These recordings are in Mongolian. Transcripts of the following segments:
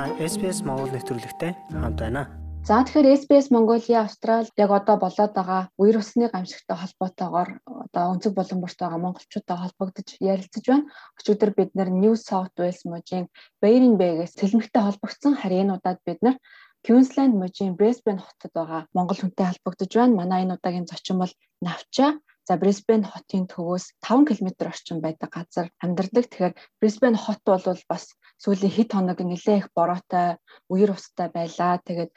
Та SBS Монгол нэвтрүүлэгтэй хамт байна. За тэгэхээр SBS Mongolia Австрал яг одоо болоод байгаа үер усны гамшигтай холбоотойгоор одоо өнцөг боломжтой байгаа монголчуудаа холбогдож ярилцаж байна. Өчигдөр бид New South Wales мужийн Byron Bay-гээс сэлмэгтэй холбогдсон харин удаад бид нар Queensland мужийн Brisbane хотод байгаа монгол хүнтэй холбогдож байна. Манай энэ удаагийн зочин бол Навча За Brisbane хотын төвөөс 5 км орчим байдаг газар амьдардаг. Тэгэхээр Brisbane хот бол бас сүүлийн хэд хоног нэлээ их бороотой, үер устай байлаа. Тэгээд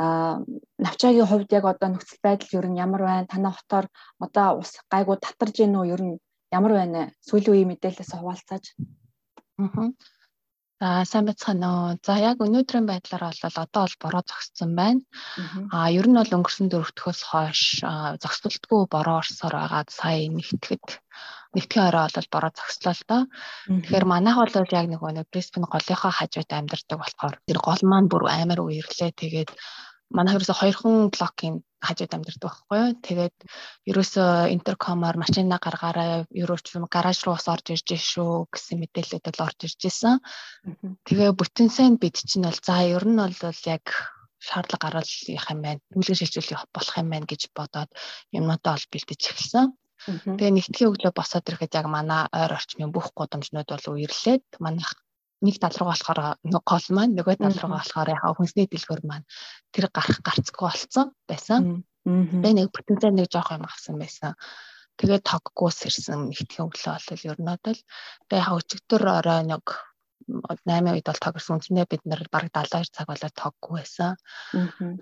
а навчаагийн хувьд яг одоо нөхцөл байдал ер нь ямар байна? Танай хотоор одоо ус гайгүй татарж гин үү? Ер нь ямар байна? Сүүлийн үеийн мэдээлэлээс хуваалцааж. Аа. За сайн байцгаана уу. За яг өнөөдрийн байдлаар бол одоо бол бороо зогссон байна. Аа ер нь бол өнгөрсөн дөрөвдөхөөс хойш зогсолтгүй бороо орсоор байгаад сая нэгтгэд нэгтгэн орой бол бороо зогслоо л доо. Тэгэхээр манайх бол яг нэг нэг Brisbane голынхоо хажууд амьдардаг болохоор тэр гол маань бүр амар үерлээ. Тэгээд манай ерөөсө хоёрхан блокийн хажууд амьдардаг байхгүй юу. Тэгээд ерөөсө интеркомоор машина гаргаараа ерөөч гараж руу ус орж ирж шүү гэсэн мэдээлэлүүд бол орж ирж исэн. Тэгээ бүтэн сайн бид чинь бол за ер нь бол яг шаардлага гаргалах юм байна. Үлгэр шилжүүлэх болох юм байна гэж бодоод юмнуудаа ол бэлдэж эхэлсэн. Тэгээ нэгтгэхийн өглөө босоод ирэхэд яг манай ойр орчмын бүх гудамжнууд бол үерлээд манайх нэг тал руу болохоор нэг гол маань нөгөө тал руу болохоор яхаа хүнсний дэлгүүр маань тэр гарах гарцгүй болцсон байсан. Тэгээ нэг бүтэнцээ нэг жоох юм авсан байсан. Тэгээ тоггүй сэрсэн нэгтгэхийн өглөө бол ер нь бол тэгээ яхаа өчигдөр орой нэг 8 үед бол тогсон үнэндээ бид нар бараг 72 цаг болоод тоггүй байсан.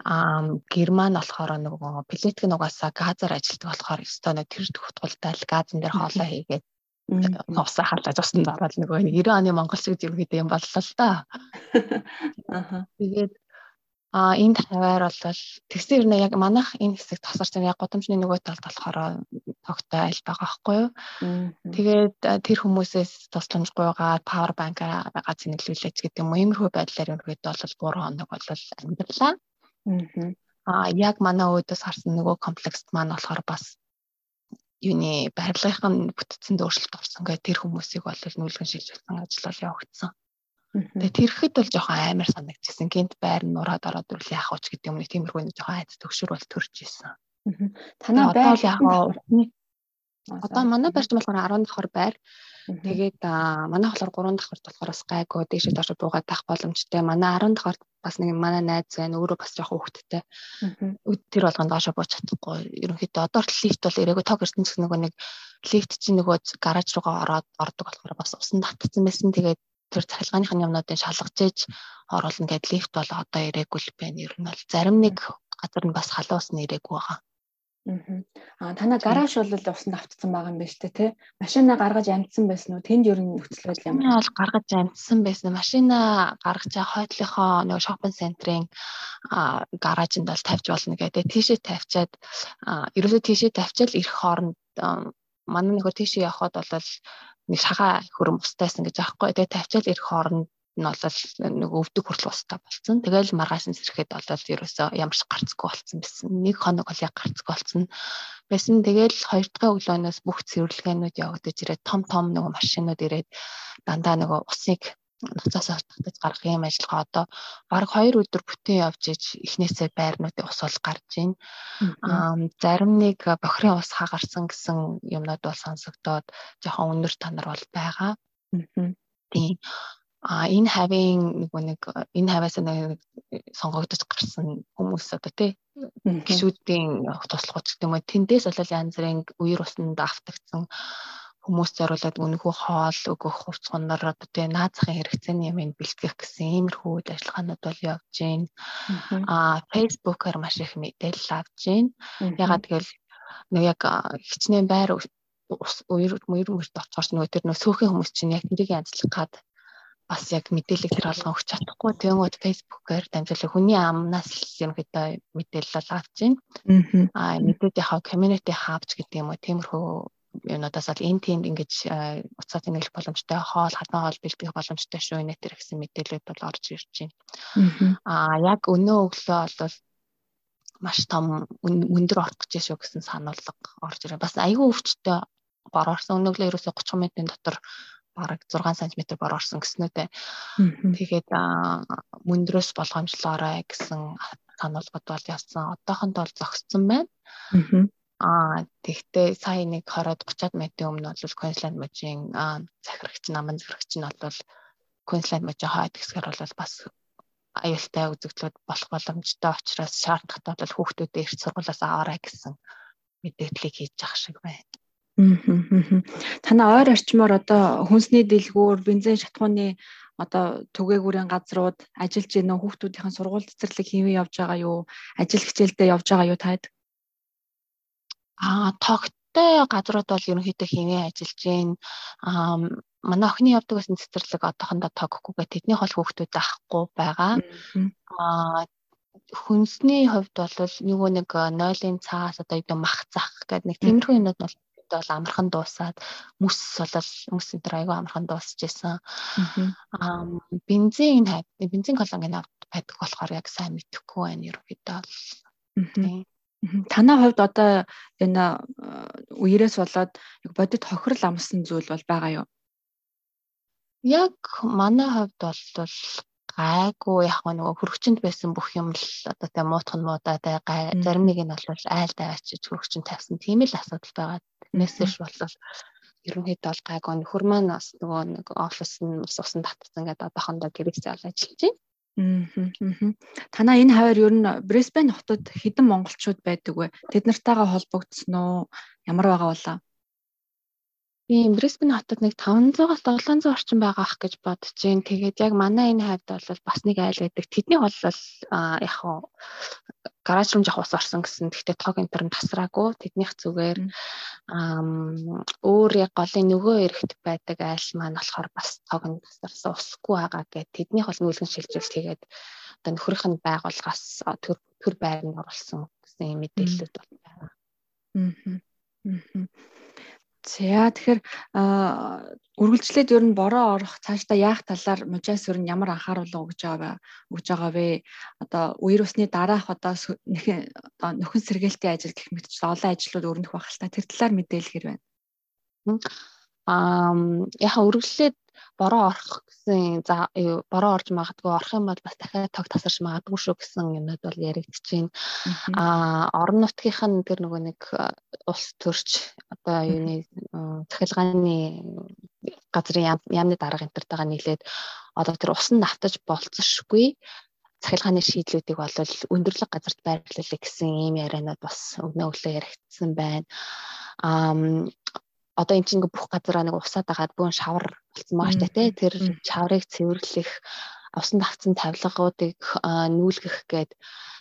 Аа Герман болохоор нөгөө плетик нугасаа газар ажилтдаг болохоор өстой нэг тэр тутгалтай л газан дээр хоолоо хийгээд усаа халааж усан дараад нөгөө 90 оны монгол шиг зэрэгтэй юм боллоо л да. Аха. Тэгээд А энд хаваар бол тэгсэн юм яг манайх энэ хэсэг тасарч яг гудамжны нөгөө талд болохоор тогтой айл байгаа байхгүй юу. Тэгээд тэр хүмүүсээс тусламжгүйгаа павер банкаа газар нийлүүлээч гэдэг юм уу. Иймэрхүү байдлаар ерөөдөө бол 3 хоног бол амьдралаа. Аа яг манай өөдөөс харсан нөгөө комплекст маань болохоор бас юуны барилгын бүтцэнд өөрчлөлт орсон гэх тэр хүмүүсийг бол нүүлгэн шилжүүлсэн ажил бол явагдсан. Тэгээ тэрхэд бол жоохон амар санагдчихсан. Гинт байр нь нураад ороод ирэл яах вэ гэдэг юм нэг тиймэрхүү нэг жоохон айц төгшөр бол төрж исэн. Танаа байр вэ? Одоо манай байрч болохоор 10 давхар байр. Тэгээд манай болохоор 3 давхар болохоор бас гайгүй дээшээ доош буугаад тах боломжтой. Манай 10 давхар бас нэг манай найз байна. Өөрөө бас жоохон хөвгттэй. Тэр болгонд доошо бууж чадахгүй. Ерөнхийдөө одоо лифт бол ирээгүй тог гэсэн нөгөө нэг лифт чинь нөгөө гараж руугаа ороод ордог болохоор бас усан татцсан байсан. Тэгээд тэр цахилгааных нь юмнуудыг шалгаж ээж оруулна гэд лифт бол одоо ирээгүй л байна. Ер нь бол зарим нэг газар нь бас халуун ус нэрээгүй байгаа. Аа танаа гараж бол усанд автсан байгаа юм байна шүү дээ тий. Машина гаргаж амжсан байсан уу? Тэнд ер нь нөхцөл байдал ямар? Би бол гаргаж амжсан байсан. Машина гаргаж хойдлынхоо нэг шопинг центрийн гаражинд бол тавьж болно гэдэг. Тийшээ тавьчаад ерөөсөө тийшээ тавьчаал ирэх хооронд манай нөхөр тийшээ явхад бол нэг шагаа хөрөм устайсан гэж аахгүй. Тэгээ тавьчаал ирэх хооронд нь бол нэг өвдөг хүртэл устаа болцсон. Тэгээл маргааш нь сэрхэд бол ерөөсөө ямар ч гарцгүй болцсон байсан. Нэг хоног бол яг гарцгүй болцсон. Байсан. Тэгээл хоёр дахь өглөөнөөс бүх цэвэрлэгээнүүд явагдаж ирээд том том нөгөө машинууд ирээд дандаа нөгөө усыг ноцоос татаж гаргах юм ажиллагаа одоо баг 2 өдөр бүтэн явж иж эхнээсээ байрнуудын ус бол гарч байна. Аа зарим нэг бохирын ус хагарсан гэсэн юмнууд бол сонсогдоод жоохон өндөр танар бол байгаа. Тийм. А энэ хавийн нөгөө нэг энэ хаваас нэг сонгогдож гарсан хүмүүс одоо тий. Гişүүдийн туслахуйч гэдэг юм уу тэндээс бол янз бүрийн үер усанд автагдсан хүмүүс зориулаад үнэхүү хоол өгөх хувцгоноор одоо тэгээ наазахын хэрэгцээний юм бэлтгэх гэсэн иймэрхүү ажиллагаанууд бол явж байна. Аа фэйсбүүкээр маш их мэдээлэл авж байна. Ягаад гэвэл нэг яг хичнээн байр үер үер мөрт очихоор нөгөө тэр нөө сөөхөн хүмүүс чинь яг тэрийг янзлах гад бас яг мэдээлэл тэр алган өгч чадахгүй. Тэгэнгүүт фэйсбүүкээр дамжуулах хүний амнаас юм хэдэ мэдээлэл авч байна. Аа мэдээд яхаа community hubs гэдэг юм уу тиймэрхүү юунуудаас л энэ тиймд ингэж уцаад инэглэх боломжтой хоол хатан хоол бэлтгэх боломжтой шүү нэ тэр гэсэн мэдээлэлүүд бол орж ирж байна. Аа яг өнөө өглөө бол маш том өндөр орох гэж шүү гэсэн сануулга орж ирээ. Бас айгүй өвчтөй борорсон өнөглөө ерөөсө 30 минутын дотор бараг 6 см бор орсон гэснүүтэй. Тэгээд мөндрөөс болгоомжлоорой гэсэн сануулгад бол явсан. Одоохондоо бол зогссон байна. Аа тэгтээ сая нэг 20-од 30-ад метрийн өмнө бол Queensland мужийн захирагч наман захирагч нь бол Queensland мужийн хойд хэсгээр бол бас аюултай үзэгдлүүд болох боломжтой учраас шаардлагатай бол хүүхдүүдээ эрт сургуулиас аваарай гэсэн мэдээллийг хийж ах шиг байна. Танаа ойр орчмоор одоо хүнсний дэлгүүр, бензин шатхууны одоо түгээгүүрийн газрууд ажиллаж гинөө хүүхдүүдийн сургууль цэцэрлэг хийвээ явж байгаа юу? Ажил хичээлдээ явж байгаа юу таад? Аа, тогттой газрууд бол ерөнхийдөө хийвээ ажиллаж гин. Аа, манай охины явдаг байсан цэцэрлэг одоохондоо тоггохгүйгээ тэдний хол хүүхдүүд авахгүй байгаа. Аа, хүнсний хувьд бол нөгөө нэг нойлын цаас одоо юу мах зах гэдэг нэг тиймэрхүү юмуд бол бол амархан дуусаад мөс болол мөс энэ айгүй амархан дуусч исэн. Аа бензин бензин колонгийн авд байдаг болохоор яг сайн мэдэхгүй байна ерөөдөө бол. Танаа хувьд одоо энэ үерээс болоод бодит хохирол амсан зүйл бол байгаа юу? Яг манай хувьд бол гайгүй яг нөгөө хөрөгчөнд байсан бүх юм л одоо тэ муутах нь муудаа тэ зарим нэг нь бол айл даваачиж хөрөгчөнд тавьсан тийм л асуудал байгаа. Тэрнээс бол ерөнхийдөө бол гайгүй нөхөр маань бас нөгөө нэг офис нь ус усан татсан гэдэг одоохондоо гэрээсээ ол ажиллаж байна. Танаа энэ хавар ер нь Брэсбен хотод хэдэн монголчууд байдаг вэ? Тэд нартайгаа холбогдсон уу? Ямар байгаа болоо? Тийм Брисбен хотод нэг 500-аас 700 орчим байгаа ах гэж бодож जैन. Тэгээд яг манай энэ хайд бол бас нэг айл байдаг. Тэдний хол бол яг хуу гараж руу жах ус орсон гэсэн. Гэхдээ тог энтер нь тасраагүй. Тэднийх зүгээр өөр яг голын нөгөө эрэхт байдаг айл маань болохоор бас тог нь тасарсан усгүй байгаа гэд тэднийх бол нүүлгэн шилжүүлж тэгээд одоо нөхрийнх нь байгууллагаас төр төр байранд оруулсан гэсэн мэдээлэлүүд байна. Аа. Аа. За тэгэхээр үргэлжлээд ер нь бороо орох цаашдаа яах талаар мужаас ер нь ямар анхааруулга өгж байгаа өгж байгаа вэ? Одоо үер усны дараах одоо одоо нөхөн сэргээлтийн ажил гэх мэт олон ажлууд өрнөх байх л та тэр талаар мэдээлгэр байна. Аа яхаа үргэлжлээд бороо орох гэсэн за бороо орж магадгүй орох юм бол бас дахиад тог тасарч магадгүй шүү гэсэн юмуд бол яригдж байна. Аа орон нутгийнх нь тэр нөгөө нэг улс төрч одоо юуны цахилгааны газрын яамны дарга энтертэйгээ нийлээд одоо тэр усан навтаж болцсошгүй цахилгааны шийдлүүдийг бол өндөрлөг газарт байрлуулъя гэсэн ийм ярианууд бас өгнө өглөө яригдсан байна. Аа одоо эн чинь ингээ бүх газараа нэг усаад агаад бүүн шавар болсон байгаа штэ тий тэр шаврыг цэвэрлэх усан давцсан тавилгуудыг нүүлгэх гээд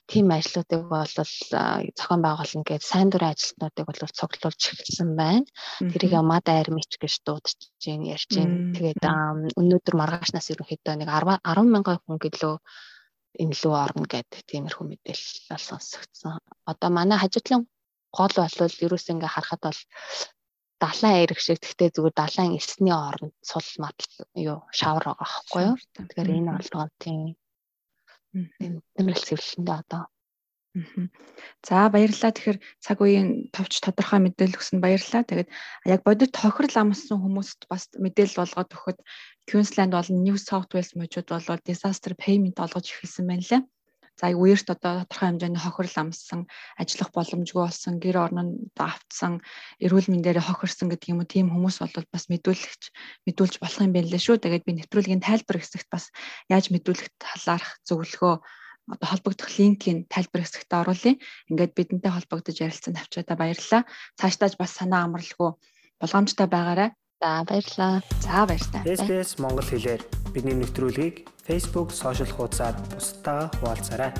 тийм ажлуудыг бол зохион байгуулна гээд сайн дурын ажилтнуудыг бол цуглуулж эхэлсэн байна. Тэрийг мад айрмич гэж дуудаж чинь ярьж байна. Тэгээд өнөөдөр маргаашнаас ерөнхийдөө нэг 10 10 мянган хүн гэлөө энэ лүү орно гэдэг тиймэрхүү мэдээлэл сонсогдсон. Одоо манай хажуутлын гол бол ерөөс ингээ харахад бол далайн эрэг шиг гэхдээ зүгээр далайн эсний оронд сул матал юу шавар байгаа байхгүй юу. Тэгэхээр энэ болгоо тийм тэмрэл цэвэрлэндээ одоо. За баярлалаа. Тэгэхээр цаг үеийн товч тодорхой мэдээлэл өгсөн баярлалаа. Тэгээд яг бодит тохирол амссан хүмүүст бас мэдээлэл болгоод өгөхөд Queensland болон New South Wales мужууд бол disaster payment олгож эхэлсэн байна лээ за үерт одоо тодорхой хэмжээний хохирол амссан ажиллах боломжгүй болсон гэр орн нь автсан эрүүл мэндээр хохирсон гэдэг юм уу тийм хүмүүс бол бас мэдүүлэгч мэдүүлж болох юм байна лээ шүү. Тэгээд би нэвтрүүлгийн тайлбар хэсэгт бас яаж мэдүүлэх талаарх зөвлөгөө одоо холбогдох линкийг тайлбар хэсэгт оруулъя. Ингээд бидэнтэй холбогдож ярилцсан тавчаадаа баярлалаа. Цаашдаач бас санаа амралгүй болгоомжтой байгаарай. За баярлалаа. За баярлалаа. SBS Монгол хэлээр бидний нэвтрүүлгийг Facebook сошиал хуудасаар бусдаа хуваалцаарай.